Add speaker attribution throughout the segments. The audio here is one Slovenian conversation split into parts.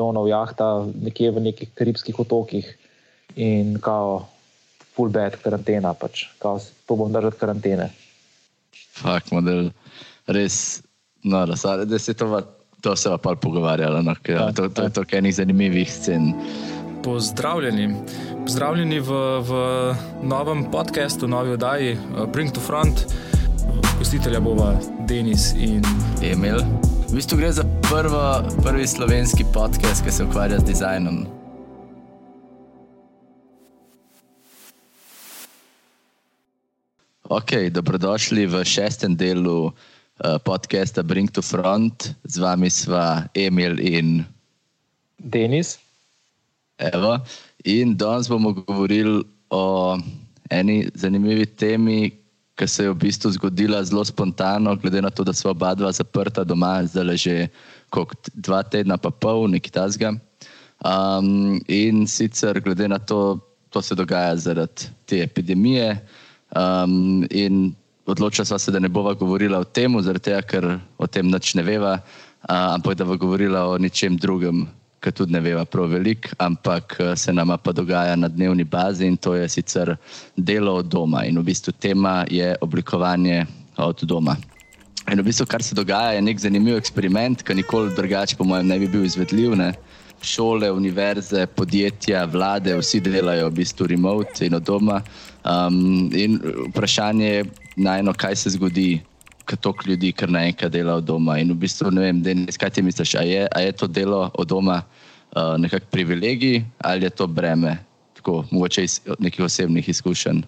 Speaker 1: milijonov jahta nekje v nekih karibskih otokih in kao full bed karantena, pač, kao to bom držati karantene.
Speaker 2: Fak model, res, no, da se, da se to, to se pa pogovarjalo, no, ker, ja, to, to to, kar je nekaj zanimivih scen.
Speaker 3: Pozdravljeni. Pozdravljeni v, v novem podkastu, novi oddaji uh, Bring to Front, gostitelja bova Denis in
Speaker 2: Emil. V bistvu gre za prvo, prvi slovenski podcast, ki se ukvarja z dizajnom. Ok, dobrodošli v šestem delu uh, podcasta Bring to Front. Z vami sva Emil in
Speaker 1: Denis.
Speaker 2: Evo. In danes bomo govorili o eni zanimivi temi, ki se je v bistvu zgodila zelo spontano, glede na to, da smo oba dva zaprta doma, zdaj že dva tedna, pa pol, nekaj tasga. Um, in sicer, glede na to, to se dogaja zaradi te epidemije. Um, in odločila sva se, da ne bova govorila o tem, zaradi tega, ker o tem nič ne veva, uh, ampak da bova govorila o ničem drugem, ki tudi ne veva prav veliko, ampak eh, se nama pa dogaja na dnevni bazi in to je sicer delo od doma. In v bistvu tema je oblikovanje od doma. In v bistvu, kar se dogaja, je nek zanimiv eksperiment, ki nikoli drugače, po mojem, ne bi bil izvedljiv. Ne? Šole, univerze, podjetja, vlade, vsi delajo v bistvu remote in od doma. Um, in vprašanje je, najno, kaj se zgodi, toliko ljudi kar naenkrat dela od doma. In v bistvu ne vem, Denis, kaj ti misliš, a je, a je to delo od doma uh, nekak privilegij ali je to breme, tako mogoče iz nekih osebnih izkušenj?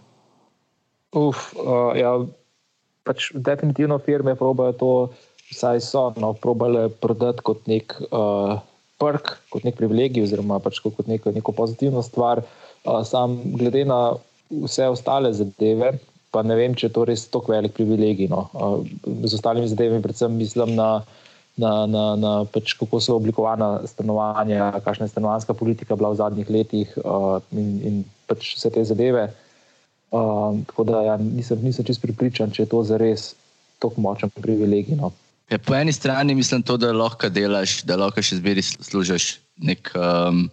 Speaker 1: Uf, uh, ja, pač definitivno firme probajo to, vsaj so, no, probale prodati kot nek uh, prk, kot nek privilegij oziroma pač kot neko, neko pozitivno stvar. Uh, sam glede na vse ostale zadeve, pa ne vem, če je to res tako velik privilegij. No. Z ostalimi zadevami, predvsem mislim na, na, na, na pač kako so oblikovana stanovanja, kakšna je stanovanska politika bila v zadnjih letih in, in pač vse te zadeve. Uh, tako da ja, nisem, nisem čest pripričan, če je to zares tako močen privilegij. No.
Speaker 2: Ja, po eni strani mislim to, da lahko delaš, da lahko še zbiri služiš nek. Um,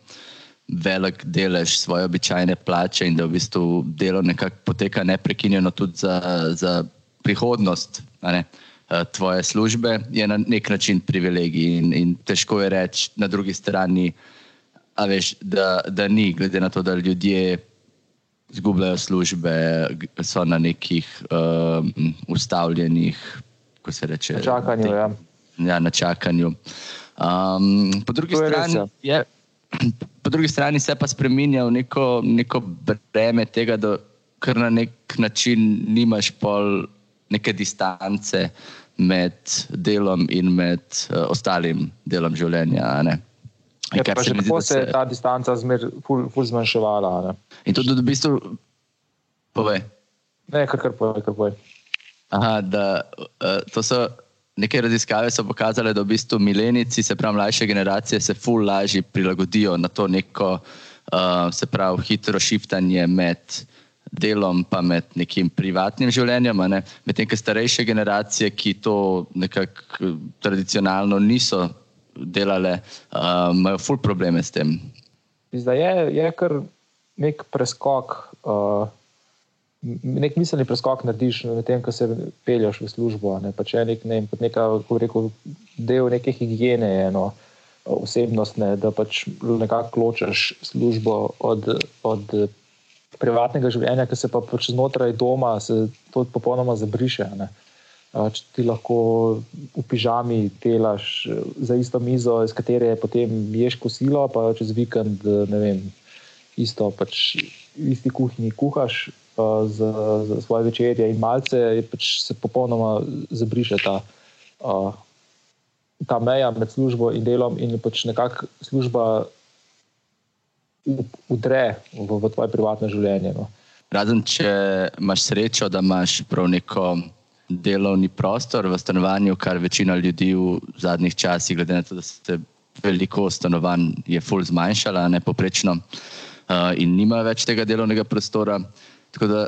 Speaker 2: velik delež svoje običajne plače in da v bistvu delo nekako poteka neprekinjeno tudi za, za prihodnost ne, eh, tvoje službe, je na nek način privilegij in, in težko je reči na drugi strani, veš, da, da ni, glede na to, da ljudje zgubljajo službe, so na nekih um, ustavljenih, ko se reče,
Speaker 1: na čakanju. Te, ja.
Speaker 2: Ja, na čakanju. Um, po drugi strani ja. je po drugi strani se pa spremenja v neko, neko breme tega, da kar na nek način nimaš pol neke distance med delom in med uh, ostalim delom življenja.
Speaker 1: Ja, pa še kako se je ta distanca zmer ful, ful zmanjševala. Ne?
Speaker 2: In tudi v bistvu pove.
Speaker 1: Ne, kar kar pove, kar pove.
Speaker 2: Aha, da uh, to so. Neke raziskave so pokazale, da v bistvu milenici, se pravi mlajše generacije, se ful lažje prilagodijo na to neko, uh, se pravi, hitro šiftanje med delom in med nekim privatnim življenjem. Ne? Medtem ko starejše generacije, ki to nekako tradicionalno niso delale, uh, imajo ful probleme s tem.
Speaker 1: Zdaj je, je kar nek preskok. Uh nek miselni preskok narediš na tem, ko se pelješ v službo. Ne, pa če je nek, ne, neka, rekel, del neke higiene, eno osebnostne, da pač nekako ločeš službo od, od privatnega življenja, ki se pa pač znotraj doma se to popolnoma zabriše. Ne. Če ti lahko v pižami delaš za isto mizo, iz katere potem ješ kosilo, pa čez vikend, ne vem, isto pač v isti kuhinji kuhaš, za, za svoje večerje in malce, pač se popolnoma zabriše ta, uh, ta meja med službo in delom, in pač nekako služba udre v, v tvoje privatno življenje. No.
Speaker 2: Razen če imaš srečo, da imaš prav neko delovni prostor v stanovanju, kar večina ljudi v zadnjih časih, glede na to, da se veliko stanovanj je ful zmanjšala, ne poprečno, uh, in nima več tega delovnega prostora. Tako da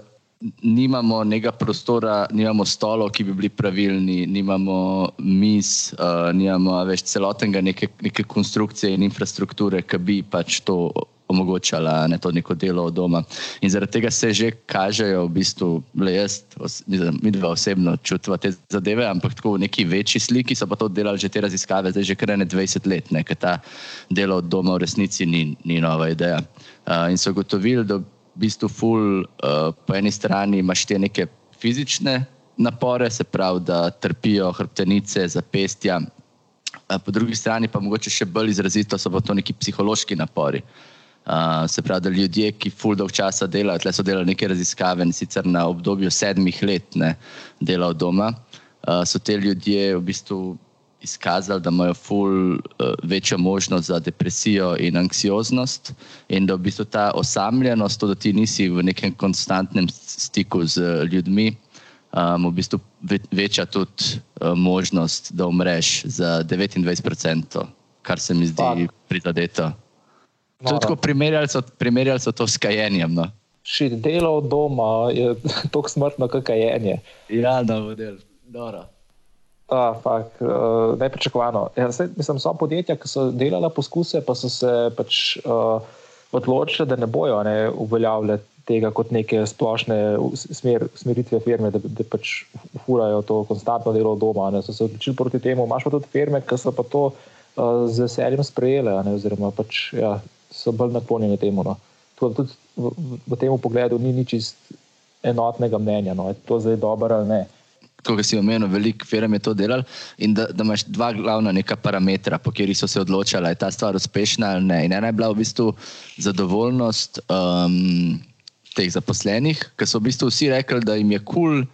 Speaker 2: nimamo nekega prostora, nimamo stolov, ki bi bili pravilni, nimamo mis, uh, nimamo več celotnega neke, neke konstrukcije in infrastrukture, ki bi pač to omogočala ne, to neko delo od doma. In zaradi tega se že kažejo, v bistvu, le jaz, mi dva osebno čutimo te zadeve, ampak tako v neki večji sliki so pa to delali že te raziskave, zdaj že kar ne 20 let, ker ta delo od doma v resnici ni, ni nova ideja. Uh, in so gotovili, da bistvu ful, uh, po eni strani imaš te neke fizične napore, se pravi, da trpijo hrbtenice, zapestja, uh, po drugi strani pa mogoče še bolj izrazito so to neki psihološki napori. Uh, se pravi, da ljudje, ki ful dolg časa delajo, tle so delali neke raziskave in sicer na obdobju sedmih let ne delajo doma, uh, so te ljudje v bistvu izkazali, da imajo ful uh, večjo možnost za depresijo in anksioznost, in da v bistvu ta osamljenost, to, da ti nisi v nekem konstantnem stiku z ljudmi, um, v bistvu veča tudi uh, možnost, da umreš za 29%, kar se mi zdi prizadeto. To je tako primerjali so, primerjali so to s kajenjem. No.
Speaker 1: Ši delo od doma je tako smrtno, kot kajenje.
Speaker 2: Ja, da, model. Dobro.
Speaker 1: Uh, uh, Nepričakovano. Ja, mislim, so podjetja, ki so delala poskuse, pa so se pač, uh, odločili, da ne bojo ne, uveljavljali tega kot neke splošne smer, smeritve firme, da, da pač furajo to konstantno delo doma. Ne. So se odločili proti temu. Imáš pa tudi firme, ki so pa to uh, z veseljem sprejele, ne, oziroma pač, ja, so bolj naklonjene temu. No. Tudi v, v, v tem pogledu ni nič enotnega mnenja, no. je to zdaj dobro ali ne
Speaker 2: kot si omenil, veliko firm je to delalo, in da, da imaš dva glavna neka parametra, po kateri so se odločali, je ta stvar uspešna ali ne. In ena je bila v bistvu zadovoljnost um, teh zaposlenih, ker so v bistvu vsi rekli, da jim je kul. Cool,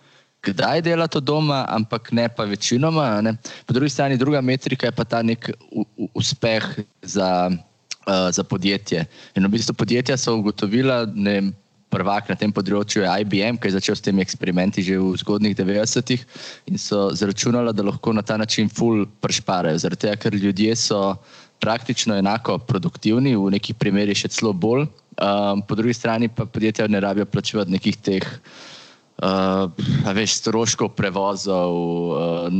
Speaker 2: Kdaj dela to doma, ampak ne pa večinoma. Ne. Po drugi strani, druga metrika je pa ta nek u, u, uspeh za, uh, za podjetje. In v bistvu podjetja so ugotovila, ne, prvak na tem področju je IBM, ki je začel s temi eksperimenti že v zgodnih 90-ih in so zračunali, da lahko na ta način full prešparajo. Zaradi tega, ker ljudje so praktično enako produktivni, v nekih primerih še celo bolj, um, po drugi strani pa podjetja ne rabijo plačevati nekih teh uh, veš, stroškov prevozov, uh,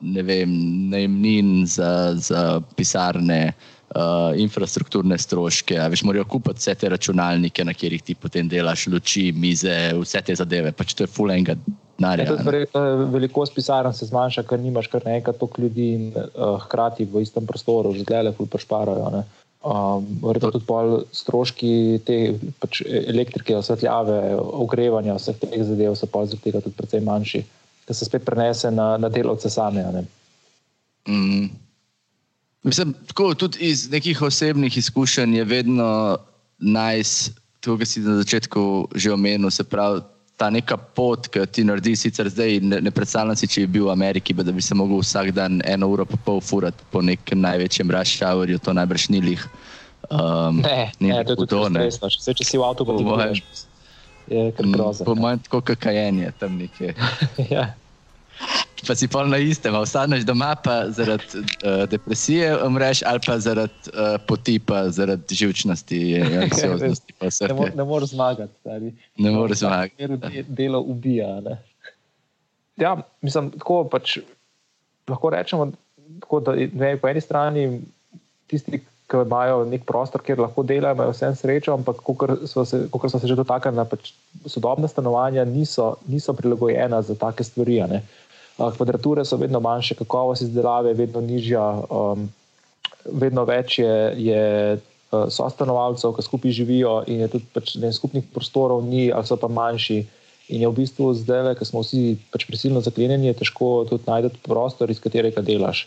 Speaker 2: ne vem, najemnin za, za pisarne uh, infrastrukturne stroške, veš, morajo kupiti vse te računalnike, na katerih ti potem delaš luči, mize, vse te zadeve. Pač to je full enega denarja.
Speaker 1: Ja, velikost pisarn se zmanjša, ker nimaš kar nekaj toliko ljudi in uh, hkrati v istem prostoru, že zdaj le full prešparajo. Um, Verjetno tudi pol stroški te pač elektrike, osvetljave, ogrevanja, vseh teh zadev so pa zaradi tega tudi precej manjši, da se spet prenese na, na delovce same.
Speaker 2: Mm. Mislim, tako, tudi iz nekih osebnih izkušenj je vedno najs, to, kar si na začetku že omenil, se pravi. Ta neka pot, ki ti naredi, sicer zdaj ne, ne predstavljam si, če bi bil v Ameriki, da bi se lahko vsak dan eno uro pa pol furati po nekem največjem raščavorju, to najbrž ni lih.
Speaker 1: Um, ne, ni ne, to je tudi resno. Če, če si v avtobusu, je kar grozno.
Speaker 2: Po mojem, tako kakajenje tam nekje. ja pa si pol na istem, ostaneš doma, pa zaradi uh, depresije umreš, ali pa zaradi uh, potipa, zaradi živčnosti anksioznosti.
Speaker 1: ne, ne moreš zmagati, stari.
Speaker 2: Ne moreš zmagati.
Speaker 1: Ker delo ubija. Ne? Ja, mislim, tako pač lahko rečemo, tako, da ne, po eni strani tisti, ki imajo nek prostor, kjer lahko delajo, imajo vse srečo, ampak kot so, so se že dotaknili, pač sodobna stanovanja niso, niso prilagojena za take stvari. Ne? Kvadrature so vedno manjše, kakovost izdelave je vedno nižja, um, vedno več je, je uh, sostanovalcev, ki skupaj živijo in je tudi pač, ne, skupnih prostorov ni, ali so pa manjši. In je v bistvu zdaj, ko smo vsi pač prisilno zaklenjeni, težko tudi najti prostor, iz katerega delaš.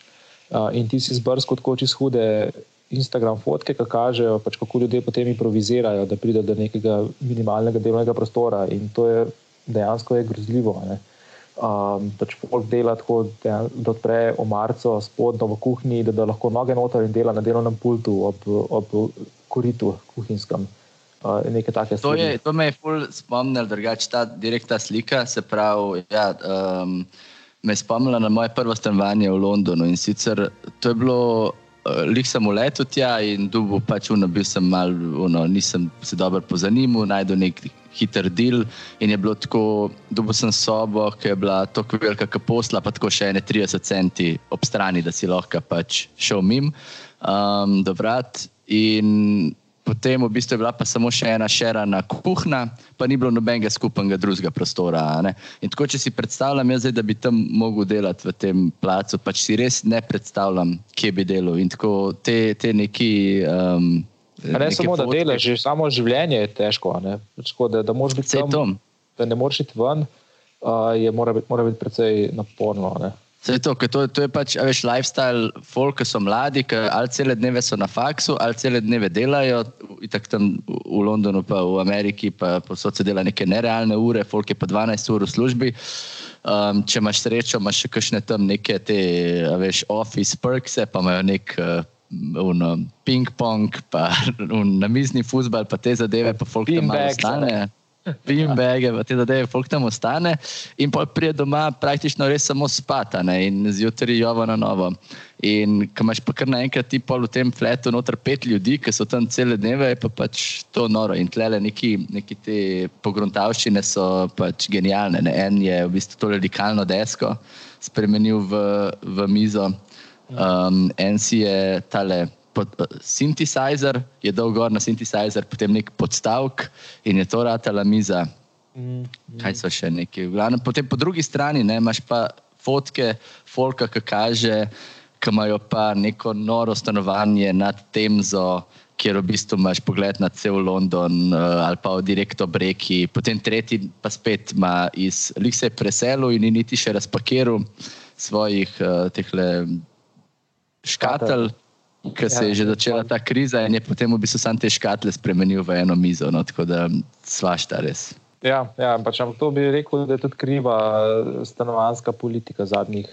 Speaker 1: Uh, in ti si zbrsko tako čez hude Instagram fotke, ki kažejo, pač, kako ljudje potem improvizirajo, da pridejo do nekega minimalnega delovnega prostora. In to je dejansko je grozljivo. Ne? Um, pač folk dela tako, da, da odpre omarco spodno v kuhinji, da, da lahko noge noter in dela na delovnem pultu ob, ob koritu kuhinjskem. Uh,
Speaker 2: to, je, to me je ful spomnil, drugače ta direktna slika, se pravi, ja, um, me je spomnila na moje prvo stanovanje v Londonu in sicer to je bilo. Uh, lih sem v letu tja in dubu pač uno, bil sem mal, uno, nisem se dobro pozanimal, najdel nek hiter del. In je bilo tako, dobil sem sobo, ki je bila tako velika, kot posla, pa tako še ene 30 centi ob strani, da si lahko pač šel mim um, do vrat. In potem v bistvu je bila pa samo še ena šerana kuhna, pa ni bilo nobenega skupnega drugega prostora. In tako, če si predstavljam, jaz zdaj, da bi tam mogel delati v tem placu, pač si res ne predstavljam, kje bi delal. In tako te, te neki. Um,
Speaker 1: Ne samo, da delaš, že samo življenje je težko. Ne, Tako, da, da, tam, da ne moreš iti ven, uh, je, mora, biti, mora biti precej naporno. Ne.
Speaker 2: To, to, to je pač veš, lifestyle, folk, ki so mladi, ki ali cele dneve so na faksu, ali cele dneve delajo, tako tam v Londonu, pa v Ameriki, pa so se dela neke nerealne ure, folk je pa 12 ur v službi. Um, če imaš srečo, imaš še kakšne tam neke te, veš, office perks, pa imajo nek. Uh, Ping-pong, pa na mizni futbol, pa te zadeve, pa folk tam ostane. Beanbage, ja. te zadeve, folk tam ostane in pa pride doma praktično res samo spata ne, in zjutraj jovo na novo. In ko imaš pa kar naenkrat ti pol v tem fletu noter pet ljudi, ki so tam cele dneve, je pa pač to noro. In tlele neki, neki te pogruntavščine so pač genialne. Ne. En je v bistvu to radikalno desko spremenil v, v mizo, um, en si je tale pod, uh, synthesizer, je dal gor na synthesizer, potem nek podstavek in je to ratala miza. Mm, mm. Kaj so še neki? Potem po drugi strani ne, imaš pa fotke, folka, ki kaže, ki imajo pa neko noro stanovanje nad Temzo. Ker v bistvu imaš pogled na cel London uh, ali pa direkt ob reki, potem tretji pa spet ima iz Likse preselil in ni niti še razpakiral svojih uh, škatelj, ker se je že začela ta kriza in je potem v bistvu sam te škatle spremenil v eno mizo. No, tako da svašta res.
Speaker 1: Ja, ja pač, ampak to bi rekel, da je tudi kriva stanovanska politika zadnjih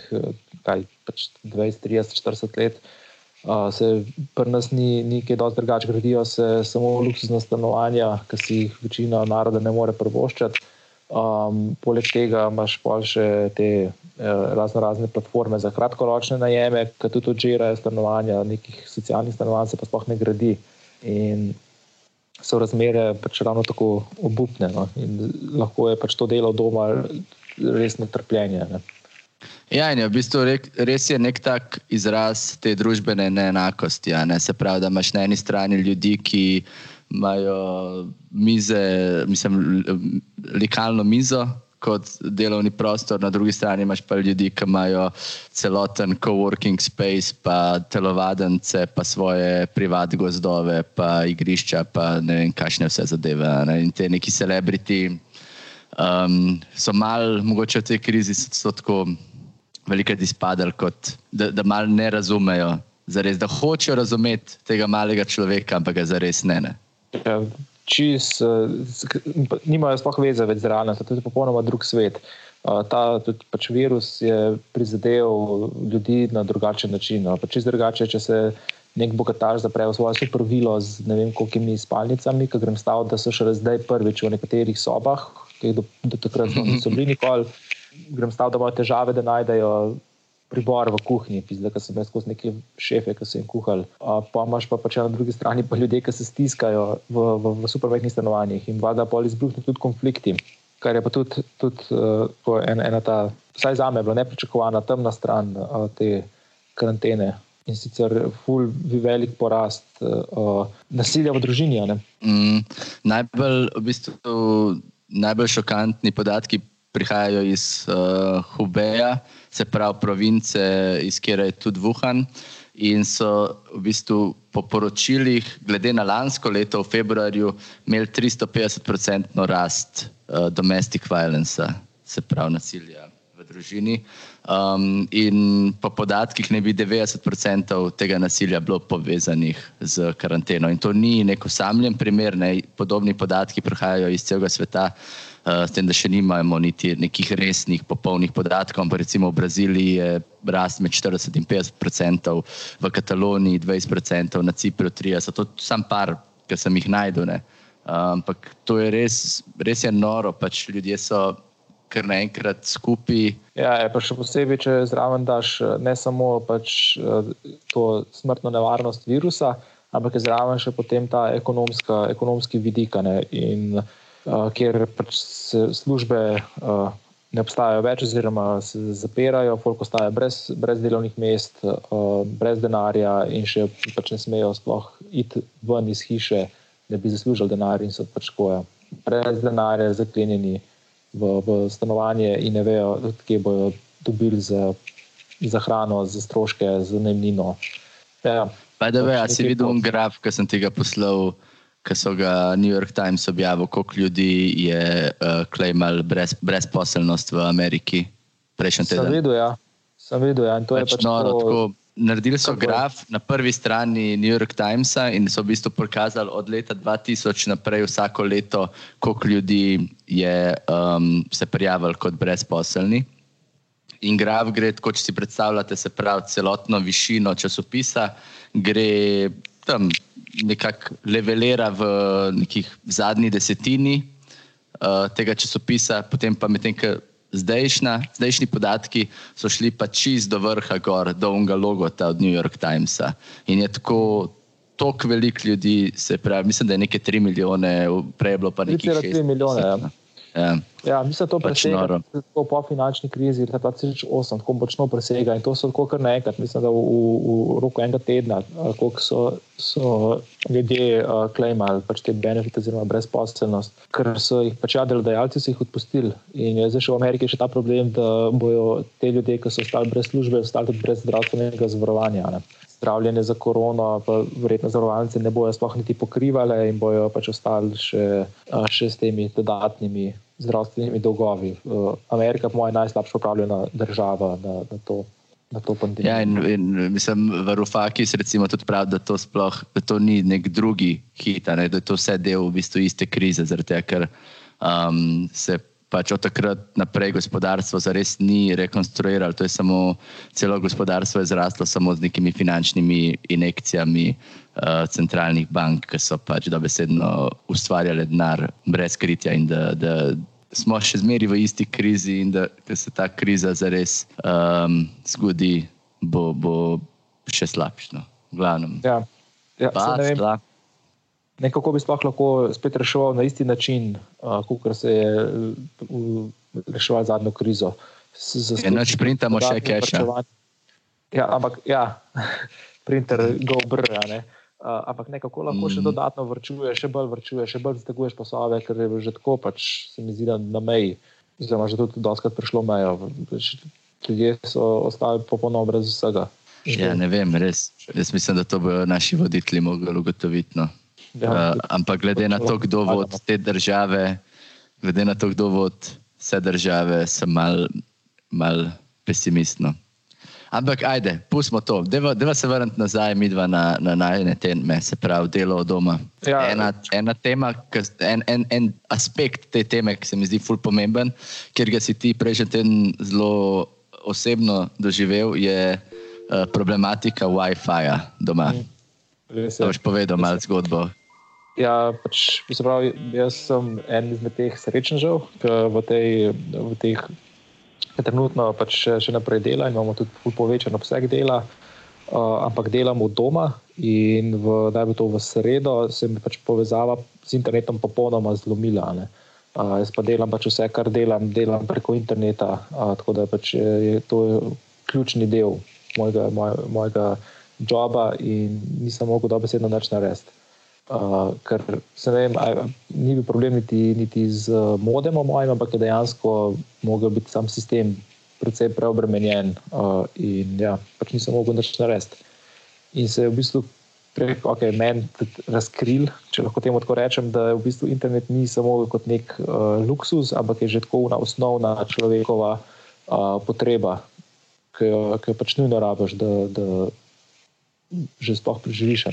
Speaker 1: kaj, pač 20, 30, 40 let. Uh, se pri nas ni nekaj dosti drugače, gradijo se samo luksuzna stanovanja, ki si jih večina naroda ne more prvoščati. Um, poleg tega imaš pa še te uh, razno razne platforme za kratkoročne najeme, ki tudi odžirajo stanovanja, nekih socialnih stanovanj se pa sploh ne gradi. In so razmere pač ravno tako obupne. No? Lahko je pač to delo doma resno trpljenje. Ne?
Speaker 2: Ja, in je v bistvu res je nek tak izraz te družbene neenakosti. Ne? Se pravi, da imaš na eni strani ljudi, ki imajo mize, mislim, likalno mizo kot delovni prostor, na drugi strani imaš pa ljudi, ki imajo celoten coworking space, pa telovadence, pa svoje privat gozdove, pa igrišča, pa ne vem, kakšne vse zadeve. Ne? In te neki celebriti um, so mal, mogoče v tej krizi so tako veliko izpadali, kot da, da mal ne razumejo. Zares, da hočejo razumeti tega malega človeka, ampak ga zares ne. ne.
Speaker 1: Ja, čist, nimajo sploh veze več z realnostjo, to je popolnoma drug svet. Ta tudi, pač virus je prizadel ljudi na drugačen način. No. Pač drugače, če se nek bogataš zapre v svojo supervilo z ne vem kolikimi spalnicami, ki grem staviti, da so še zdaj prvič v nekaterih sobah, ki do, do takrat niso bili nikoli. Grem staviti, da imajo težave, da najdejo pribor v kuhinji, zdaj pa sem jaz skozi neke šefe, ki so jim kuhali. Pa imaš pa pač na drugi strani pa ljudje, ki se stiskajo v, v, v supermehkih stanovanjih in vlada pa izbruhne tudi konflikti. Kar je pa tudi, tudi uh, ena, ena ta, vsaj za me, bila nepričakovana temna stran uh, te karantene. In sicer ful, velik porast uh, nasilja v družini.
Speaker 2: Mm, najbolj, v bistvu, najbolj šokantni podatki prihajajo iz uh, Hubeja, se pravi province, iz kjer je tudi Wuhan. In so v bistvu po poročilih, glede na lansko leto, v februarju, imeli 350-odstotno rast uh, domestic violence, se pravi nasilja v družini. Um, in po podatkih ne bi 90% tega nasilja bilo povezanih z karanteno. In to ni neko samljen primer, ne? podobni podatki prihajajo iz celega sveta. Eh, s tem, da še nimamo niti nekih resnih, popolnih podatkov. Ampak recimo v Braziliji je rast med 40 in 50 odstotkov, v Kataloniji 20 odstotkov, na Cipru 30, to je samo par, ki sem jih najdel. Eh, ampak to je res, res je noro, pač ljudje so. Ker naenkrat skupaj.
Speaker 1: Ja, je pa še posebej, če zraven daš eh, ne samo pač, to smrtno nevarnost virusa, ampak je zraven še potem ta ekonomski vidik. In uh, kjer pač službe uh, ne obstajajo več, oziroma se zapirajo, folk ostaja brez, brez delovnih mest, uh, brez denarja in še pač ne smejo sploh iti ven iz hiše, da bi zaslužili denar in so pač koja. Brez denarja, zaklenjeni v, v stanovanje in ne vejo, kje bodo dobili za, za hrano, za stroške, za najmnino. Ja,
Speaker 2: pa da ve, a si videl un graf, ki sem ti ga poslal ki so ga New York Times objavili, koliko ljudi je uh, klejmal brez, brezposelnost v Ameriki prejšnji teden.
Speaker 1: Sem videl, ja. Sem videl, ja. To pač
Speaker 2: pač noro, to... tako, naredili so graf na prvi strani New York Timesa in so v bistvu prikazali od leta 2000 naprej vsako leto, koliko ljudi je um, se prijavili kot brezposelni. In graf gre, kot si predstavljate, se pravi celotno višino časopisa, gre tam nekako levelira v nekih zadnji desetini uh, tega časopisa, potem pa medtem, ker zdajšnji podatki so šli pa čist do vrha, gor, do unga logota od New York Timesa. In je tako. Tok velik ljudi, se pravi, mislim, da je nekaj 3 milijone, prej je bilo pa nekaj
Speaker 1: 3 milijone. Ja. Ja. Ja, mislim, da to pač presega po finančni krizi leta 2008, tako močno presega in to so tako kar naenkrat. Mislim, da v, v, v roku enega tedna, koliko so, so ljudje uh, klejmali pač te benefite oziroma brezposelnost, ker so jih pač ja, delodajalci jih odpustili. In je zdaj še v Ameriki še ta problem, da bojo te ljudje, ki so ostali brez službe, ostali tudi brez zdravstvenega zavarovanja. Ne. Zdravljenje za korono, pa verjetno zavarovalnice ne bojo sploh niti pokrivali in bojo pač ostali še, še s temi dodatnimi zdravstvenimi dolgovi. Uh, Amerika, po mojem, je najslabša upravljena država na, na, to, na to pandemijo.
Speaker 2: Ja, in, in mislim, Varufakis recimo tudi pravi, da to sploh da to ni nek drugi hit, ne, da je to vse del v bistvu iste krize, zaradi tega, ker um, se. Pač od takrat naprej gospodarstvo zares ni rekonstruiralo, to je samo celo gospodarstvo je zraslo samo z nekimi finančnimi injekcijami uh, centralnih bank, ki so pač dobesedno ustvarjale denar brez kritja in da, da smo še zmeri v isti krizi in da, da se ta kriza zares um, zgodi, bo, bo še slabše. No.
Speaker 1: Ja, ja, nekako bi sploh lahko spet reševal na isti način, uh, kot se je uh, reševal zadnjo krizo.
Speaker 2: Enoč printamo še cache.
Speaker 1: Ja, ampak ja, printer go brr. Uh, ampak nekako lahko mm. še dodatno vrčuje, še bolj vrčuje, še bolj zateguješ posove, ker je že tako, pač se mi zdi, da na meji, oziroma že tudi doskrat prišlo mejo. Ljudje so ostali popolnoma brez vsega.
Speaker 2: Ja, ne vem, res. Jaz mislim, da to bodo naši voditelji mogli ugotoviti. No. Ja, uh, ampak glede na to, kdo vodi te države, glede na to, kdo vodi vse države, sem mal, mal pesimistno. Ampak ajde, pustimo to. Deva, deva se vrniti nazaj, mi dva na, na najne teme, se pravi delo od doma. Ja. Ena, ena tema, en, en, en aspekt te teme, ki se mi zdi fulp pomemben, ker ga si ti prejšnji teden zelo osebno doživel, je uh, problematika WiFi-ja doma. Mm. Res je. Boš povedal malo zgodbo.
Speaker 1: Ja, pač, pravi, jaz sem en izmed teh srečnežev, ki v, tej, v teh trenutno pač še, naprej dela imamo tudi povečan obseg dela, uh, ampak delamo doma in v, da bi to v sredo, se mi pač povezava z internetom popolnoma zlomila. Uh, jaz pa delam pač vse, kar delam, delam preko interneta, uh, tako da pač je to ključni del mojega, moj, mojega joba in nisem mogel dobesedno več narediti. Uh, ker se ne vem, aj, ni bil problem niti, niti z modem, mojim, ampak je dejansko mogel biti sam sistem precej preobremenjen uh, in ja, pač nisem mogel več narediti. In se je v bistvu prek okay, meni razkril, če lahko temu tako rečem, da v bistvu internet ni samo kot nek uh, luksus, ampak je že tako ena osnovna človekova uh, potreba, ki jo, ki jo pač nujno rabiš, da, da že sploh preživiš.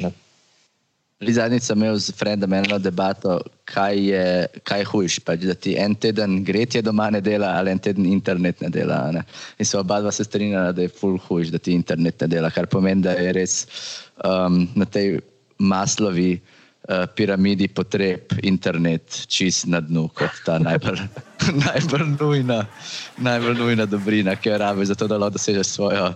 Speaker 2: Zadnjič sem imel z Frendom eno debato, kaj je, kaj je hujš, pač, da ti en teden gretje doma ne dela ali en teden internet ne dela. Ne? In se oba dva se strinjala, da je full hujš, da ti internet ne dela, kar pomeni, da je res um, na tej maslovi uh, piramidi potreb internet čist na dnu, kot ta najbolj, najbolj, nujna, najbolj nujna dobrina, ki jo rabi za to, da lahko dosežeš svojo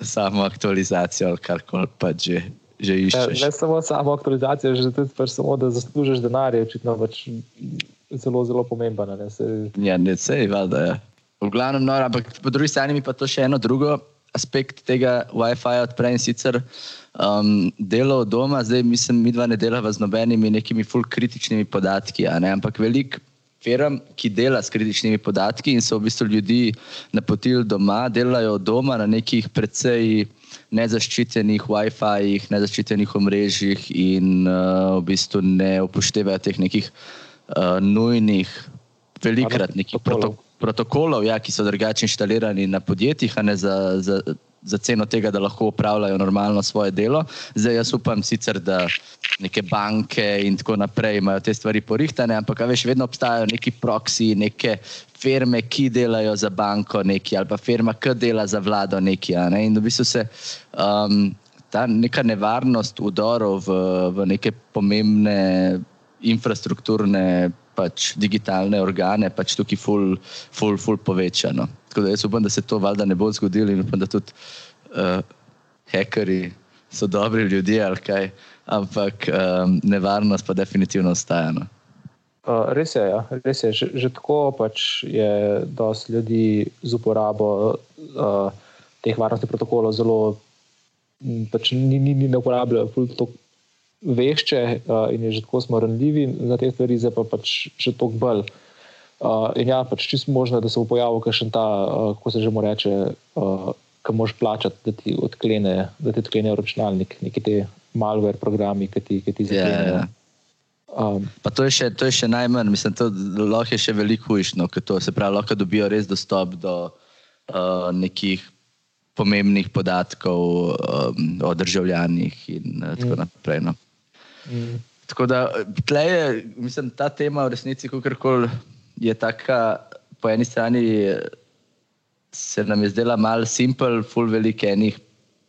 Speaker 2: samo aktualizacijo ali karkoli pač že že iščeš.
Speaker 1: Ja, ne samo samo aktualizacija, že tudi pač samo, da zaslužiš denar. Očitno pač zelo, zelo pomemben. Ne, se...
Speaker 2: Ja, ne, sej, valjda, ja. V glavnem, no, ampak po drugi strani pa to še eno drugo aspekt tega WiFi odpre in sicer um, delo od doma, zdaj mislim, mi dva ne delava z nobenimi nekimi full kritičnimi podatki, ampak velik firm, ki dela s kritičnimi podatki in so v bistvu ljudi napotili doma, delajo doma na nekih precej nezaščitenih WiFi-jih, nezaščitenih omrežjih in uh, v bistvu ne upoštevajo teh nekih uh, nujnih, velikrat nekih protokolov protokolov, ja, ki so drugače inštalirani na podjetjih, a ne za, za, za ceno tega, da lahko upravljajo normalno svoje delo. Zdaj jaz upam sicer, da neke banke in tako naprej imajo te stvari porihtane, ampak veš, vedno obstajajo neki proksi, neke firme, ki delajo za banko neki ali pa firma, ki dela za vlado neki. Ne? In v bistvu se um, ta neka nevarnost udorov v, v neke pomembne infrastrukturne pač digitalne organe pač tukaj ful, ful, ful povečano. Tako da jaz upam, da se to valjda ne bo zgodilo in upam, da tudi uh, hekeri so dobri ljudje ali kaj, ampak um, nevarnost pa definitivno ostaja. No.
Speaker 1: Uh, res je, ja. res je. Že, že tako pač je dosti ljudi z uporabo uh, teh varnostnih protokolov zelo, pač ni, ni, ni ne uporabljajo vešče uh, in je že tako smo ranljivi na te stvari, zdaj pa pač še toliko bolj. Uh, in ja, pač čisto možno, da se bo pojavil še ta, uh, kako se že mu reče, uh, ki moš plačati, da ti odklene, da ti odklene računalnik, neki te malware programi, ki ti, ki ti zaklenejo. Yeah. Ja, ja.
Speaker 2: Um, to, je še, to je še najmanj, mislim, da lahko je še veliko hujšno, ker to se pravi, lahko dobijo res dostop do uh, nekih pomembnih podatkov um, o državljanih in uh, tako mm. naprej. No. Mm. Tako da je, mislim, ta tema v resnici, kako je tako, po eni strani se nam je zdela malo simpel, full velik enih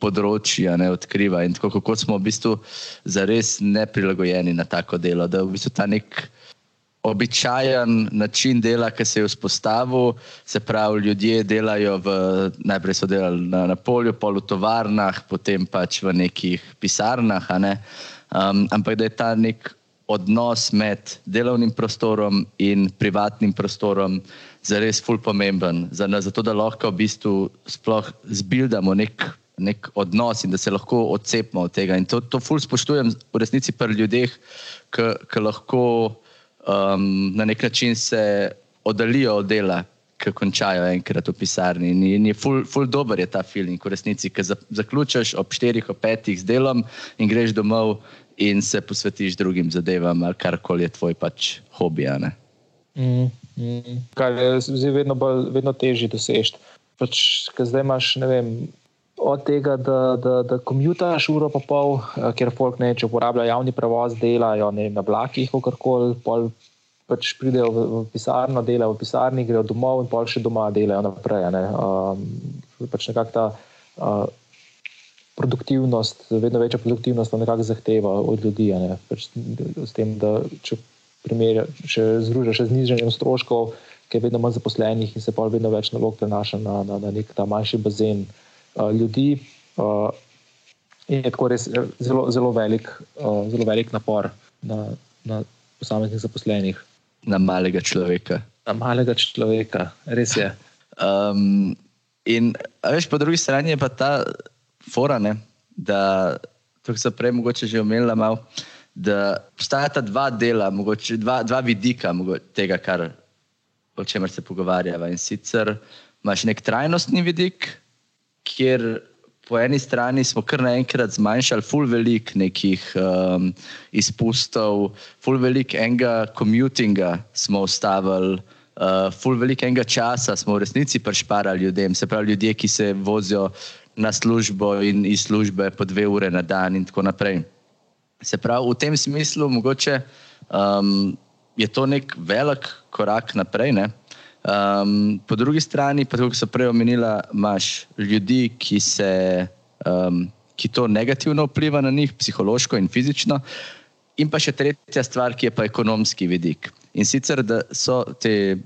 Speaker 2: področji, ne odkriva in tako, kako smo v bistvu zares neprilagojeni na tako delo. Da v bistvu ta nek običajen način dela, ki se je vzpostavil, se pravi, ljudje delajo v, najprej so delali na, na polju, pol v tovarnah, potem pač v nekih pisarnah. Ne? Um, ampak da je ta nek odnos med delovnim prostorom in privatnim prostorom zares ful pomemben, za, zato da lahko v bistvu sploh zbildamo nek, nek odnos in da se lahko odcepimo od tega. In to, to ful spoštujem v resnici pri ljudeh, ki lahko um, na nek način se oddalijo od dela, ki končajo enkrat v pisarni. In, in je ful, ful dober je ta feeling, v resnici, ki zaključiš ob 4, 5 z delom in greš domov in se posvetiš drugim zadevam, ali karkoli je tvoj pač hobi.
Speaker 1: Mm, mm. Kar je zdaj vedno, vedno težje doseči. Pač, zdaj imaš vem, od tega, da, da, da komutaš uro pa pol, eh, ker folk ne, če uporablja javni prevoz, delajo ne, na vlakih, kakorkoli, pol pač pridejo v, v pisarno, delajo v pisarni, grejo domov in pol še doma delajo naprej. Ne. Um, pač nekako ta. Uh, produktivnost, vedno večja produktivnost pa nekako zahteva od ljudi. Pač s tem, da če, primer, če združiš z nižanjem stroškov, ki je vedno manj zaposlenih in se pa vedno več nalog prenaša na, na, na nek ta manjši bazen uh, ljudi. Uh, In je tako res zelo, zelo, velik, uh, zelo velik napor na, na posameznih zaposlenih.
Speaker 2: Na malega človeka.
Speaker 1: Na malega človeka, res je.
Speaker 2: Um, in veš, po drugi strani je pa ta forane, da to se prej mogoče že omenila malo, da obstajata dva dela, mogoče dva, dva vidika mogoče, tega, kar, o čemer se pogovarjava. In sicer imaš nek trajnostni vidik, kjer po eni strani smo kar naenkrat zmanjšali full velik nekih um, izpustov, full velik enega commutinga smo ustavili. Uh, full velik enega časa smo v resnici prišparali ljudem, se pravi ljudje, ki se vozijo na službo in iz službe po dve ure na dan, in tako naprej. Se pravi, v tem smislu mogoče, um, je to nek velik korak naprej. Um, po drugi strani, pa kot so prej omenila, imaš ljudi, ki, se, um, ki to negativno vpliva na njih, psihološko in fizično. In pa še tretja stvar, ki je pa ekonomski vidik. In sicer, da so te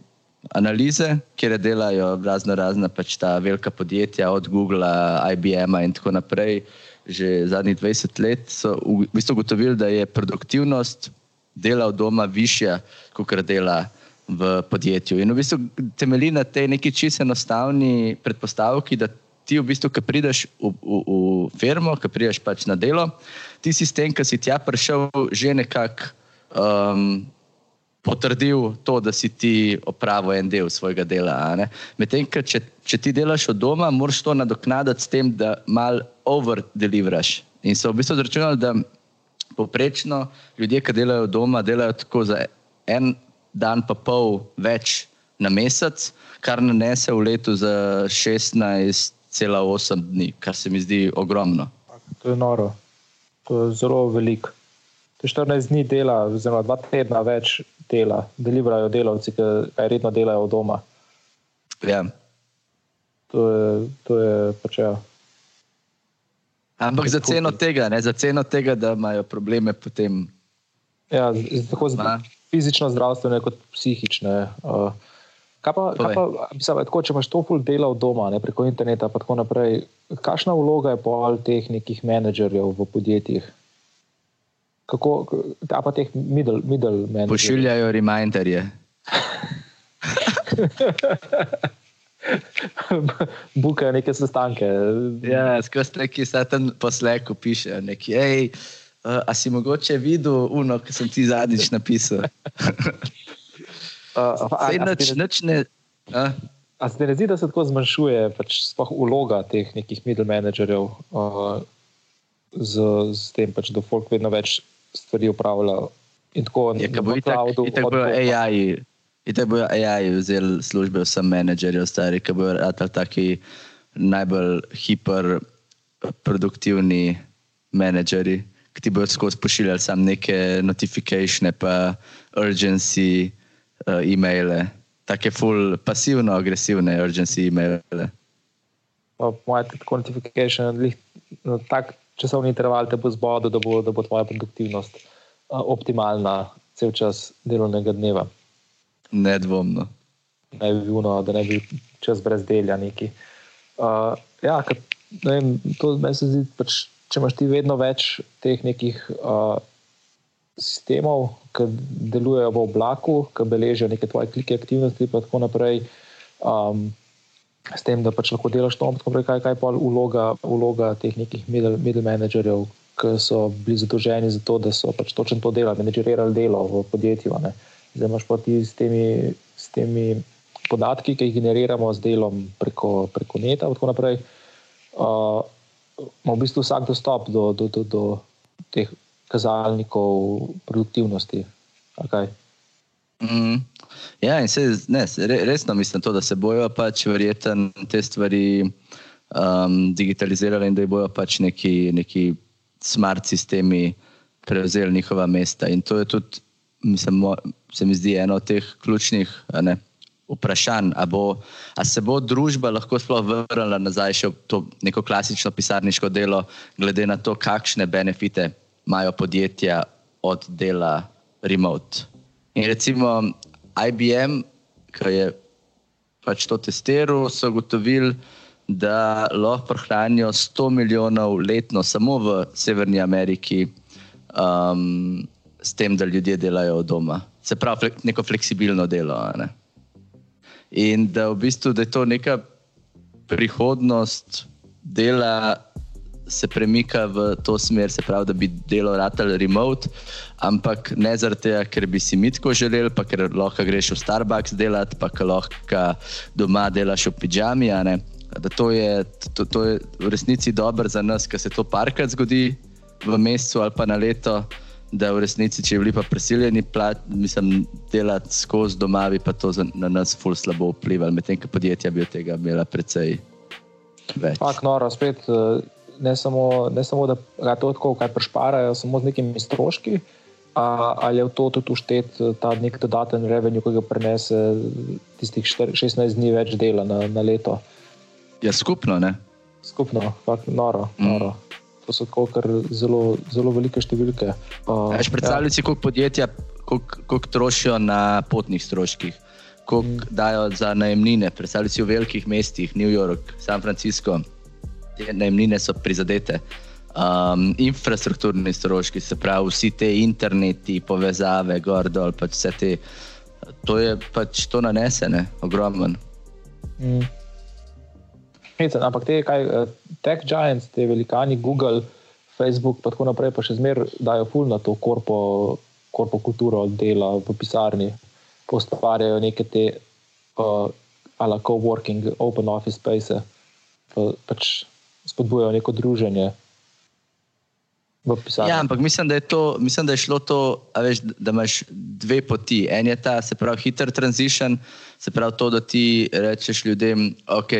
Speaker 2: analize, kjer delajo razno razna pač ta velika podjetja, od Google, IBM in tako naprej, že zadnjih 20 let, so v bistvu ugotovili, da je produktivnost dela od doma višja, kot dela v podjetju. In v bistvu temelji na tej neki čisto enostavni predpostavki, da ti v bistvu, ki prideš v, v, v firmo, ki prideš pač na delo, ti si s tem, ki si tja prišel, že nekako. Um, potrdil to, da si ti opravil en del svojega dela. Medtem, če, če ti delaš od doma, moraš to nadoknaditi s tem, da mal over-deliveraš. In so v bistvu zračunali, da poprečno ljudje, ki delajo doma, delajo tako za en dan, pa pol več na mesec, kar nanese v letu za 16,8 dni, kar se mi zdi ogromno.
Speaker 1: To je noro, to je zelo veliko. To je 14 dni dela, oziroma dva tedna več dela, deliverajo delavci, ki redno delajo doma.
Speaker 2: Ja.
Speaker 1: To je, to je pač. Ja.
Speaker 2: Ampak za ceno tega, ne? za ceno tega, da imajo probleme potem.
Speaker 1: Ja, tako zna. Fizično, zdravstveno, kot psihično. Uh, kaj pa, kaj pa mislim, tako, če imaš to pol dela od doma, ne, preko interneta, pa tako naprej, kakšna vloga je po teh nekih menedžerjev v podjetjih? Kako, a pa teh middle, middle menedžerjev.
Speaker 2: Pošiljajo reminderje.
Speaker 1: Bukajo neke sestanke.
Speaker 2: Ja, skozi neki satan poslek piše, neki, hej, uh, a si mogoče videl uno, ki sem ti zadnjič napisal. Sej nič, nič ne.
Speaker 1: A? A se ne zdi, da se tako zmanjšuje pač vloga teh nekih middle menedžerjev, uh, z, z tem, pač, da folk vedno več stvari upravljajo. In tako
Speaker 2: je, da bo cloudu, in tako bojo AI. In tako bojo AI vzeli službe vsem menedžerjem, stari, ki bojo radi taki najbolj hiperproduktivni menedžerji, ki ti bojo skozi pošiljali samo neke notifikacije, pa urgency uh, e-maile, take full pasivno agresivne urgency e-maile.
Speaker 1: Moje tako notifikacije, no, tako časovni interval te bo zbodel, da, da bo tvoja produktivnost optimalna cel čas delovnega dneva.
Speaker 2: Nedvomno.
Speaker 1: Ne bi bilo, da ne bi čas brez delja neki. Uh, ja, kad, ne vem, to se zdi, pač, če imaš ti vedno več teh nekih uh, sistemov, ki delujejo v oblaku, ki beležijo neke tvoje klike aktivnosti in tako naprej. Um, s tem, da pač lahko delaš to, ampak kaj, kaj pa vloga, vloga teh nekih middle, middle managerjev, ki so bili zadolženi za to, da so pač točno to delali, menedžerirali delo v podjetju. Ne. Zdaj imaš pa ti s temi, s temi podatki, ki jih generiramo z delom preko, preko neta in tako naprej. Uh, ima v bistvu vsak dostop do, do, do, do teh kazalnikov produktivnosti. Okay.
Speaker 2: Mm, Ja, in se, ne, resno mislim to, da se bojo pač verjetno te stvari um, digitalizirale in da bojo pač neki, neki smart sistemi prevzeli njihova mesta. In to je tudi, mislim, se mi zdi eno od teh ključnih ne, vprašanj, a, bo, a se bo družba lahko sploh vrnila nazaj še v to neko klasično pisarniško delo, glede na to, kakšne benefite imajo podjetja od dela remote. In recimo, IBM, ki je pač to testiral, so ugotovili, da lahko prehranijo 100 milijonov letno samo v Severni Ameriki, um, s tem, da ljudje delajo od doma. Se pravi, neko fleksibilno delo. Ne? In da, v bistvu, da je to neka prihodnost dela se premika v to smer, se pravi, da bi delo ratal remote, ampak ne zaradi tega, ker bi si mi tako želeli, pa ker lahko greš v Starbucks delati, pa ker lahko doma delaš v pižami. Da to je, to, to je v resnici dobro za nas, ker se to parkrat zgodi v mesecu ali pa na leto. Da v resnici, če bi bili pa prisiljeni plat, mislim, delati skozi doma, bi pa to na nas ful slabo vplivalo, medtem ko podjetja bi od tega imela precej več.
Speaker 1: Pak, noro, spet, ne samo, ne samo da ga to tako kaj prešparajo, samo z nekimi stroški, a, ali je v to tudi uštet eh, ta nek dodaten revenue, ki ga prenese tistih 16 dni več dela na, na leto.
Speaker 2: Ja, skupno, ne?
Speaker 1: Skupno, ampak noro. Mm. noro. To so zelo, zelo velike številke.
Speaker 2: Uh, Predstavljaj si, ja. koliko podjetja koliko trošijo na potnih stroških, koliko mm. dajo za najemnine. Predstavljaj si v velikih mestih, New York, San Francisco te najemnine so prizadete. Um, infrastrukturni stroški, se pravi, vsi te interneti, povezave, gor dol, pač vse te, to je pač to nanesene, ogromno. Mm.
Speaker 1: Ampak te, kaj, eh, tech giants, te velikani, Google, Facebook, pa tako naprej, pa še zmeraj dajo ful na to korpo, korpo kulturo dela v pisarni, postvarjajo neke te uh, ala co-working, open office space, pa, pač spodbujajo neko druženje.
Speaker 2: Ja, ampak mislim, da je, to, mislim, da je šlo to, veš, da imaš dve poti. En je ta, se pravi, hiter transition, se pravi to, da ti rečeš ljudem, ok.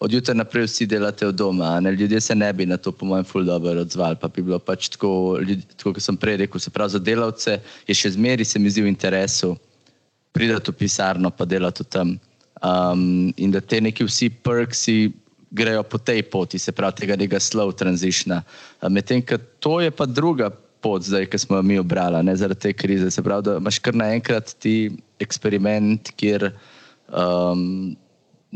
Speaker 2: Od jutra naprej vsi delate od doma, ne? ljudje se ne bi na to, po mojem, ful dobro odzvali. Pa bi bilo pač tako, ljudi, tako kot sem prej rekel, se pravi za delavce je še zmeri se mi zdi v interesu priti v pisarno pa delati tam. Um, in da te neki vsi perksi grejo po tej poti, se pravi, tega nekega slow transitiona. Medtem, ker to je pa druga pot, zdaj, ki smo jo mi obrali, ne zaradi te krize. Se pravi, da imaš kar naenkrat ti eksperiment, kjer um,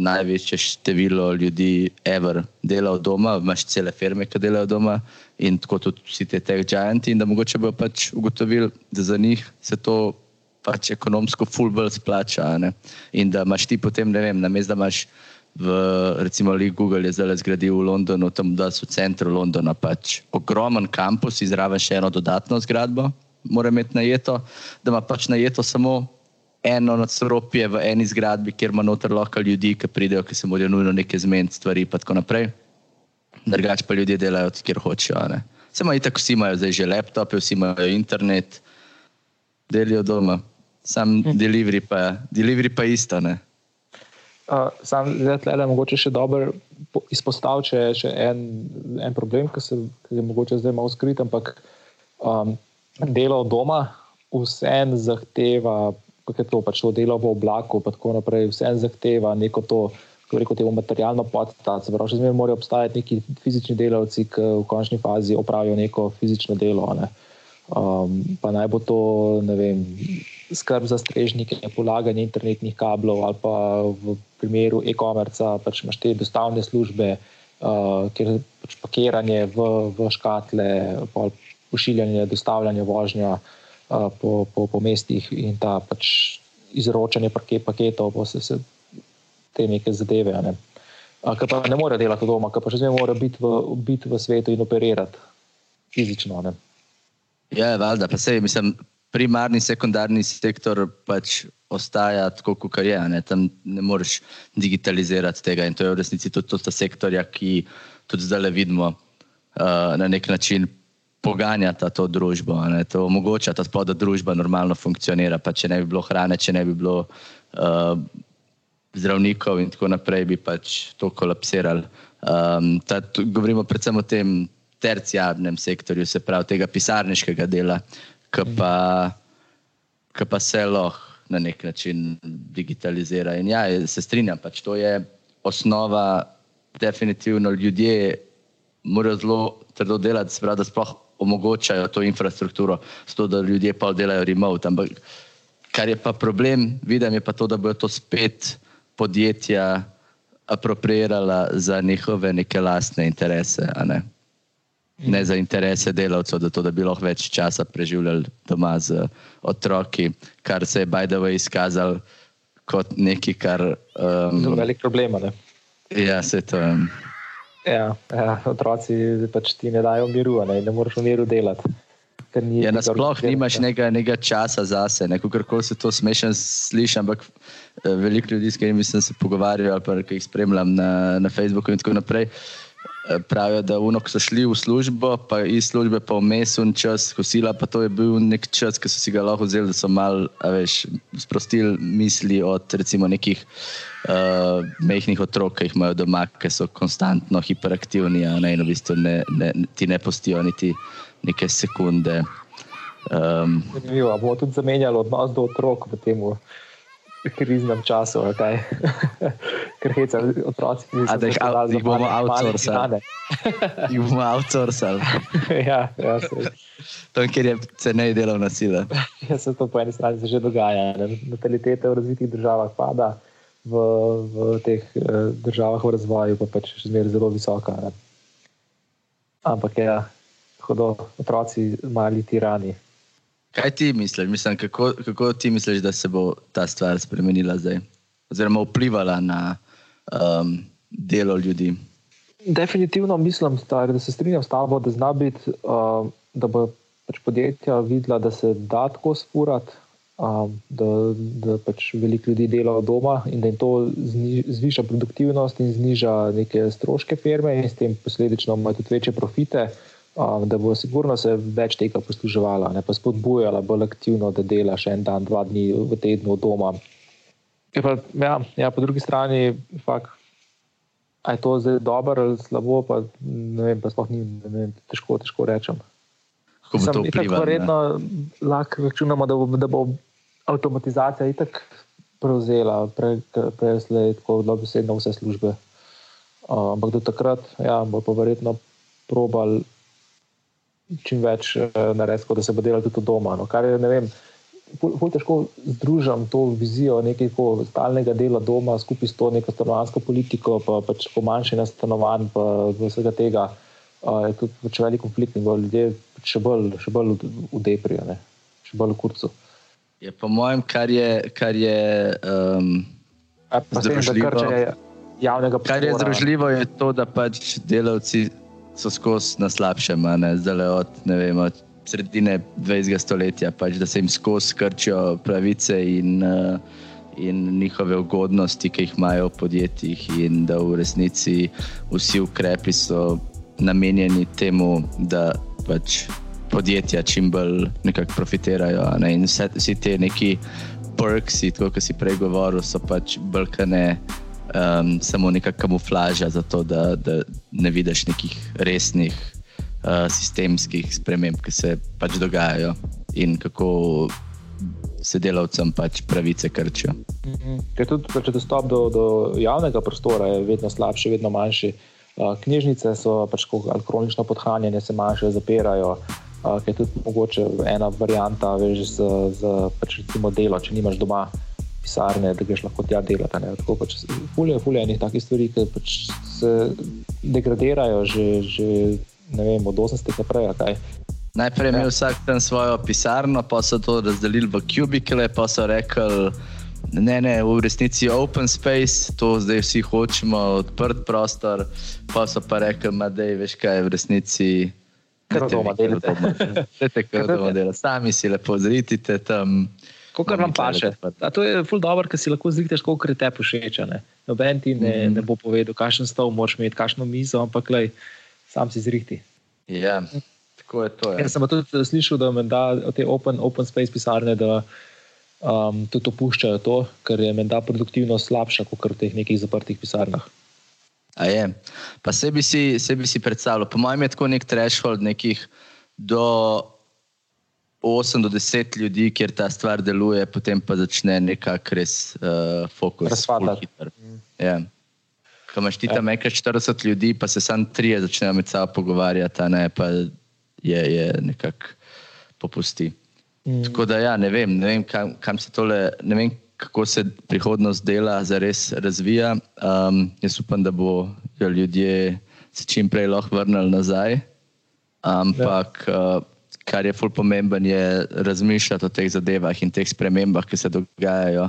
Speaker 2: največje število ljudi, ever, dela od doma, imaš cele firme, ki delajo doma in tako tudi vsi te tech giganti, in da mogoče bo pač ugotovili, da za njih se to. Pač ekonomsko, fulbol splača. Ne? In da imaš ti potem, ne vem, na mestu, da imaš v, recimo, Google je zdaj zgradil v Londonu, tam da so v centru Londona pač ogromen kampus, izraven še eno dodatno zgradbo, mora imeti najeto, da ima pač najeto samo eno nadstropje v eni zgradbi, kjer ima noter lahko ljudi, ki pridejo, ki se morajo nujno nekaj zmeniti, stvari in tako naprej. Drugač pa ljudje delajo, kjer hočejo. Se ima itak, vsi imajo zdaj že laptope, vsi imajo internet, delijo doma. Sam hm. delivery pa, delivery pa isto. Ne.
Speaker 1: Uh, sam zdaj le mogoče še dobro izpostaviti še, še en, en problem, ki se ki je mogoče zdaj malo skrit, ampak um, delo doma vsem zahteva, kako je to pač to delo v oblaku, pa tako naprej, vsem zahteva neko to, kako reko, temu materialno podstav. Se pravi, še zmeraj morajo obstajati neki fizični delavci, ki v končni fazi opravijo neko fizično delo. Ne. Um, pa naj bo to, ne vem skrb za strežnike, polaganje internetnih kablov, ali pa v primeru e-commerce, pač imaš te dostavne službe, uh, kjer je pač pakiranje v, v škatle, pošiljanje, dostavljanje vožnja uh, po, po, po mestih in ta pač izročanje paketov, pa se, se te neke zadeve. Ne. Kar pa ne more delati doma, kar pa še zmeraj mora biti v, biti v svetu in operirati fizično. Ne.
Speaker 2: Ja, valjda, pa se mislim primarni, sekundarni sektor pač ostaja tako, kot je. Ne? Tam ne moreš digitalizirati tega. In to je v resnici tudi ta sektorja, ki tudi zdaj le vidimo uh, na nek način. Poganjata to družbo, ne, to omogoča, da ta družba normalno funkcionira. Pa če ne bi bilo hrane, če ne bi bilo uh, zdravnikov, in tako naprej, bi pač to kolapsirali. Um, ta, govorimo predvsem o tem terciarnem sektorju, se pravi, tega pisarniškega dela, ki pa, pa se lahko na nek način digitalizira. In ja, se strinjam, pač to je osnova, definitivno ljudje morajo zelo trdo delati, sprav, da sploh omogočajo to infrastrukturo, to, da ljudje pa delajo remote. Ampak kar je pa problem, vidim, je pa to, da bodo to spet podjetja apropriirala za njihove neke lastne interese ne za interese delavcev, da, to, da bi lahko več časa preživljali doma z otroki, kar se je Bajdeva izkazal kot nekaj, kar. Um,
Speaker 1: velik problem. Ne?
Speaker 2: Ja, se to. Um,
Speaker 1: ja, ja, otroci pač ti ne dajo miru, ne, ne moreš v miru delati.
Speaker 2: Ja, Nasplošno nimaš nekega časa zase, ne, kako se to smešno sliši, ampak eh, veliko ljudi, s katerimi sem se pogovarjal, ali pa jih spremljam na, na Facebooku in tako naprej. Uh, Eh, pravijo, da uno, so šli v službo, pa iz službe pa vmes un čas, kosila, pa to je bil nek čas, ki so si ga lahko vzeli, da so mal, veš, sprostili misli od recimo nekih uh, mehkih otrok, ki jih imajo doma, ki so konstantno hiperaktivni, a ne, in v bistvu ne, ne, ti ne postijo niti neke sekunde. Um,
Speaker 1: Zanimivo, bomo tudi zamenjali odnos do otrok v tem kriznem času, kaj. ker heca otroci.
Speaker 2: A da jih, out, jih bomo outsourcali. jih bomo outsourcali.
Speaker 1: ja, ja, se.
Speaker 2: To, ker je cenej delovna sila.
Speaker 1: ja, se to po eni strani že dogaja. Natalitete v razvitih državah pada, v, v teh uh, državah v razvoju pa pač še zmeraj zelo visoka. Ne? Ampak ja, hudo otroci mali tirani.
Speaker 2: Kaj ti misliš, Mislim, kako, kako ti misliš, da se bo ta stvar spremenila zdaj, oziroma vplivala na um, delo ljudi?
Speaker 1: Definitivno mislim, star, da se strinjam s tabo, da zna biti, uh, da bo pač podjetja videla, da se da tako spurati, um, da, da pač veliko ljudi dela od doma in da jim to zni, zviša produktivnost in zniža neke stroške firme in s tem posledično imajo tudi večje profite. Um, da bo sigurno se več tega posluževala, ne pa spodbujala bolj aktivno, da dela še en dan, dva dni v tednu od doma. Pa, ja, ja, po drugi strani, fakt, je to zdaj dobro ali slabo, pa ne vem, pa sploh ni vem, težko, težko rečem.
Speaker 2: Kako bi to vplivalo?
Speaker 1: Verjetno lahko računamo, da bo, da bo avtomatizacija itak prevzela, prej prej slej tako dobesedno vse službe. Uh, ampak do takrat ja, bo pa verjetno probal čim več uh, narediti, da se bo delal tudi doma. No, kar je, ne vem, bolj težko združim to vizijo nekega stalnega dela doma skupaj s to neko stanovansko politiko, pa pač pomanjšanje stanovanj, pa vsega tega. Uh, je tudi pač velik konflikt in ljudje še bolj, še bolj udeprijo, še bolj v kurcu.
Speaker 2: Je po mojem, kar je. Kar je um,
Speaker 1: združljivo,
Speaker 2: kar je združljivo, je to, da pač delavci so skozi na slabšem, zdaj od, vem, od sredine 20. stoletja, pač, da se jim skozi krčijo pravice in, uh, in njihove ugodnosti, ki jih imajo v podjetjih, in da v resnici vsi ukrepi so namenjeni temu, da pač podjetja čim bolj profitirajo. Ne? Vse, vsi ti neki perksi, kot si prej govoril, so pač brkane. Um, samo neka kamuflaža, zato da, da ne vidiš nekih resnih uh, sistemskih sprememb, ki se pač dogajajo in kako se delavcem pač pravice krčijo.
Speaker 1: Mm -hmm. Tudi pač dostop do, do javnega prostora je vedno slabši, vedno manjši. Uh, knjižnice so pač kronično podhranjene, se manjše, zapirajo ki je tudi mogoče ena varianta, veš, za, za pač recimo delo, če nimaš doma pisarne, da greš lahko tja delati. Tako pač fulje, fulje enih takih stvari, ki pač se degradirajo že, že vem, od 80 naprej. Kaj.
Speaker 2: Najprej je imel ja. vsak tam svojo pisarno, pa so to razdelili v kubikle, pa so rekli, ne, ne, v resnici je open space, to zdaj vsi hočemo, odprt prostor, pa so pa rekli, da je veš kaj v resnici.
Speaker 1: Kar doma delate.
Speaker 2: Veste, kar doma delate. Sami si lepo zritite tam.
Speaker 1: Kako vam paše? To je ful dobro, ker si lahko zritiš, koliko je te všeč. Noben ti ne, mm. ne bo povedal, kakšen stol moraš imeti, kakšno mizo, ampak lej, sam si zriti.
Speaker 2: Ja, tako je to. Ja.
Speaker 1: Jaz sem tudi slišal, da menda te open, open space pisarne, da um, tudi opuščajo to, ker je menda produktivnost slabša kot v teh nekih zaprtih pisarnah.
Speaker 2: A je. Pa sebi si, sebi si predstavljal, po mojem, je tako nek threshold nekih do 8 do 10 ljudi, kjer ta stvar deluje, potem pa začne nekako res uh, fokus.
Speaker 1: Razpadati.
Speaker 2: Ja. Ko imaš ti tam ja. nekaj 40 ljudi, pa se samo tri začnejo med sabo pogovarjati, ne pa je, je nekako popusti. Mm. Tako da ja, ne vem, ne vem kam, kam se tole, ne vem, kako se prihodnost dela zares razvija. Um, jaz upam, da bo ljudje se čim prej lahko vrnili nazaj. Ampak, ja. uh, kar je fully pomemben, je razmišljati o teh zadevah in teh spremembah, ki se dogajajo.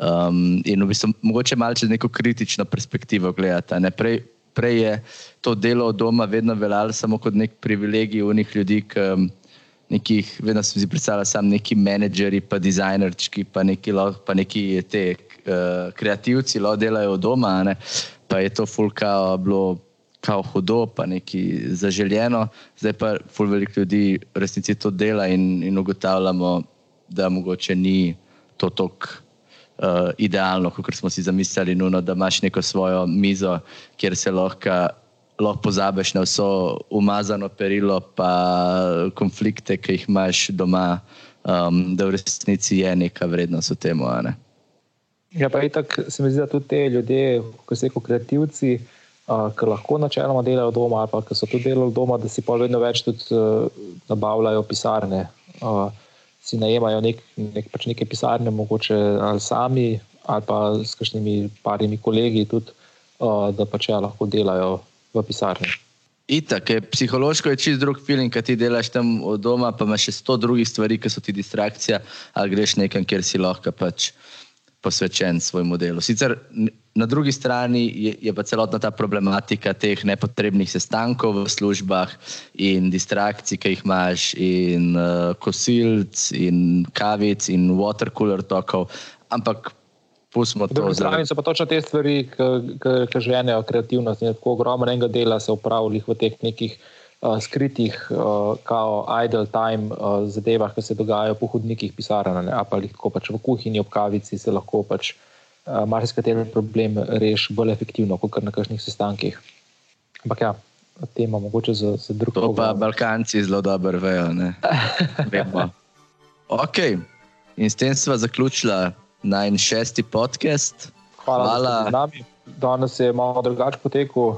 Speaker 2: Um, in v bistvu mogoče malo čez neko kritično perspektivo gledati. Prej, prej je to delo od doma vedno veljalo samo kot nek privilegij unih ljudi, ki nekih, vedno sem si predstavljal, samo neki menedžeri, pa dizajnerčki, pa neki, pa neki te uh, kreativci, lo delajo doma, ne? pa je to fulka bilo. Kao hudo, pa neki zaželjeno, zdaj pa ful veliko ljudi v resnici to dela in, in ugotavljamo, da mogoče ni to tako uh, idealno, kot smo si zamislili, nuno, da imaš neko svojo mizo, kjer se lahko lahko pozabiš na vso umazano perilo, pa konflikte, ki jih imaš doma, um, da v resnici je neka vrednost v tem. Ne?
Speaker 1: Ja, pa tako se mi zdi, da tudi te ljudje, ko so kreativci, uh, ki lahko načeloma delajo doma, ali pa ki so tudi delali doma, da si pa vedno več tudi uh, nabavljajo pisarne. Uh, si najemajo nek, nek, pač neke pisarne, mogoče ali sami, ali pa s kakšnimi parimi kolegi, tudi, uh, da pač ja, lahko delajo v pisarni.
Speaker 2: Itak, je, psihološko je čist drug film, ki ti delaš tam od doma, pa imaš še sto drugih stvari, ki so ti distrakcija, ali greš nekam, kjer si lahko pač posvečen svojemu delu. Sicer na drugi strani je, je pa celotna ta problematika teh nepotrebnih sestankov v službah in distrakcij, ki jih imaš, in uh, kosilc, in kavic, in watercooler tokov. Ampak pustimo to.
Speaker 1: Zraven so pa točno te stvari, ki ženejo kreativnost tako ogromno enega dela se upravlja v teh nekih uh, skritih, uh, kao idle time uh, zadevah, ki se dogajajo po hodnikih pisarn, ali pa lahko pač v kuhinji ob kavici se lahko pač uh, marsikateri problem reši bolj efektivno, kot na kakšnih sestankih. Ampak ja. Tema, mogoče za, za druge.
Speaker 2: To pa Balkanci zelo dobro vejo. Vemo. ok, in s tem smo zaključili naj šesti podcast.
Speaker 1: Hvala, Hvala. da ste z nami danes je malo drugače potekel,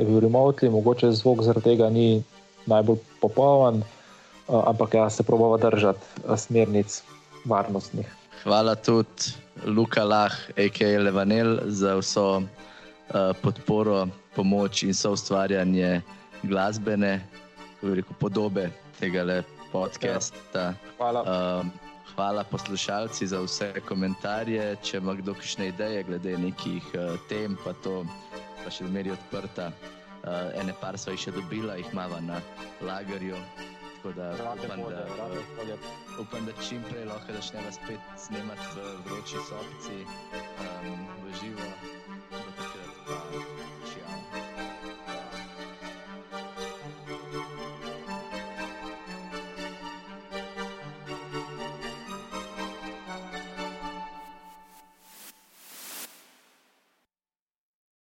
Speaker 1: v remotli, mogoče zvok zaradi tega ni najbolj popoln, eh, ampak ja, se probava držati eh, smernic varnostnih.
Speaker 2: Hvala tudi Luka Lah, A.K. Levanel, za vso uh, podporo, pomoč in so ustvarjanje glasbene rekel, podobe tega podcasta. Ja.
Speaker 1: Hvala.
Speaker 2: Um, hvala poslušalci za vse komentarje. Če ima kdo kakšne ideje glede nekih uh, tem, pa to pa še zmeraj odprta. Uh, ene par so jih še dobila, jih imamo na lagerju. Da, upam, da, uh, upam, da čim prej lahko začnemo spet snemati v vroči sobci. Uh,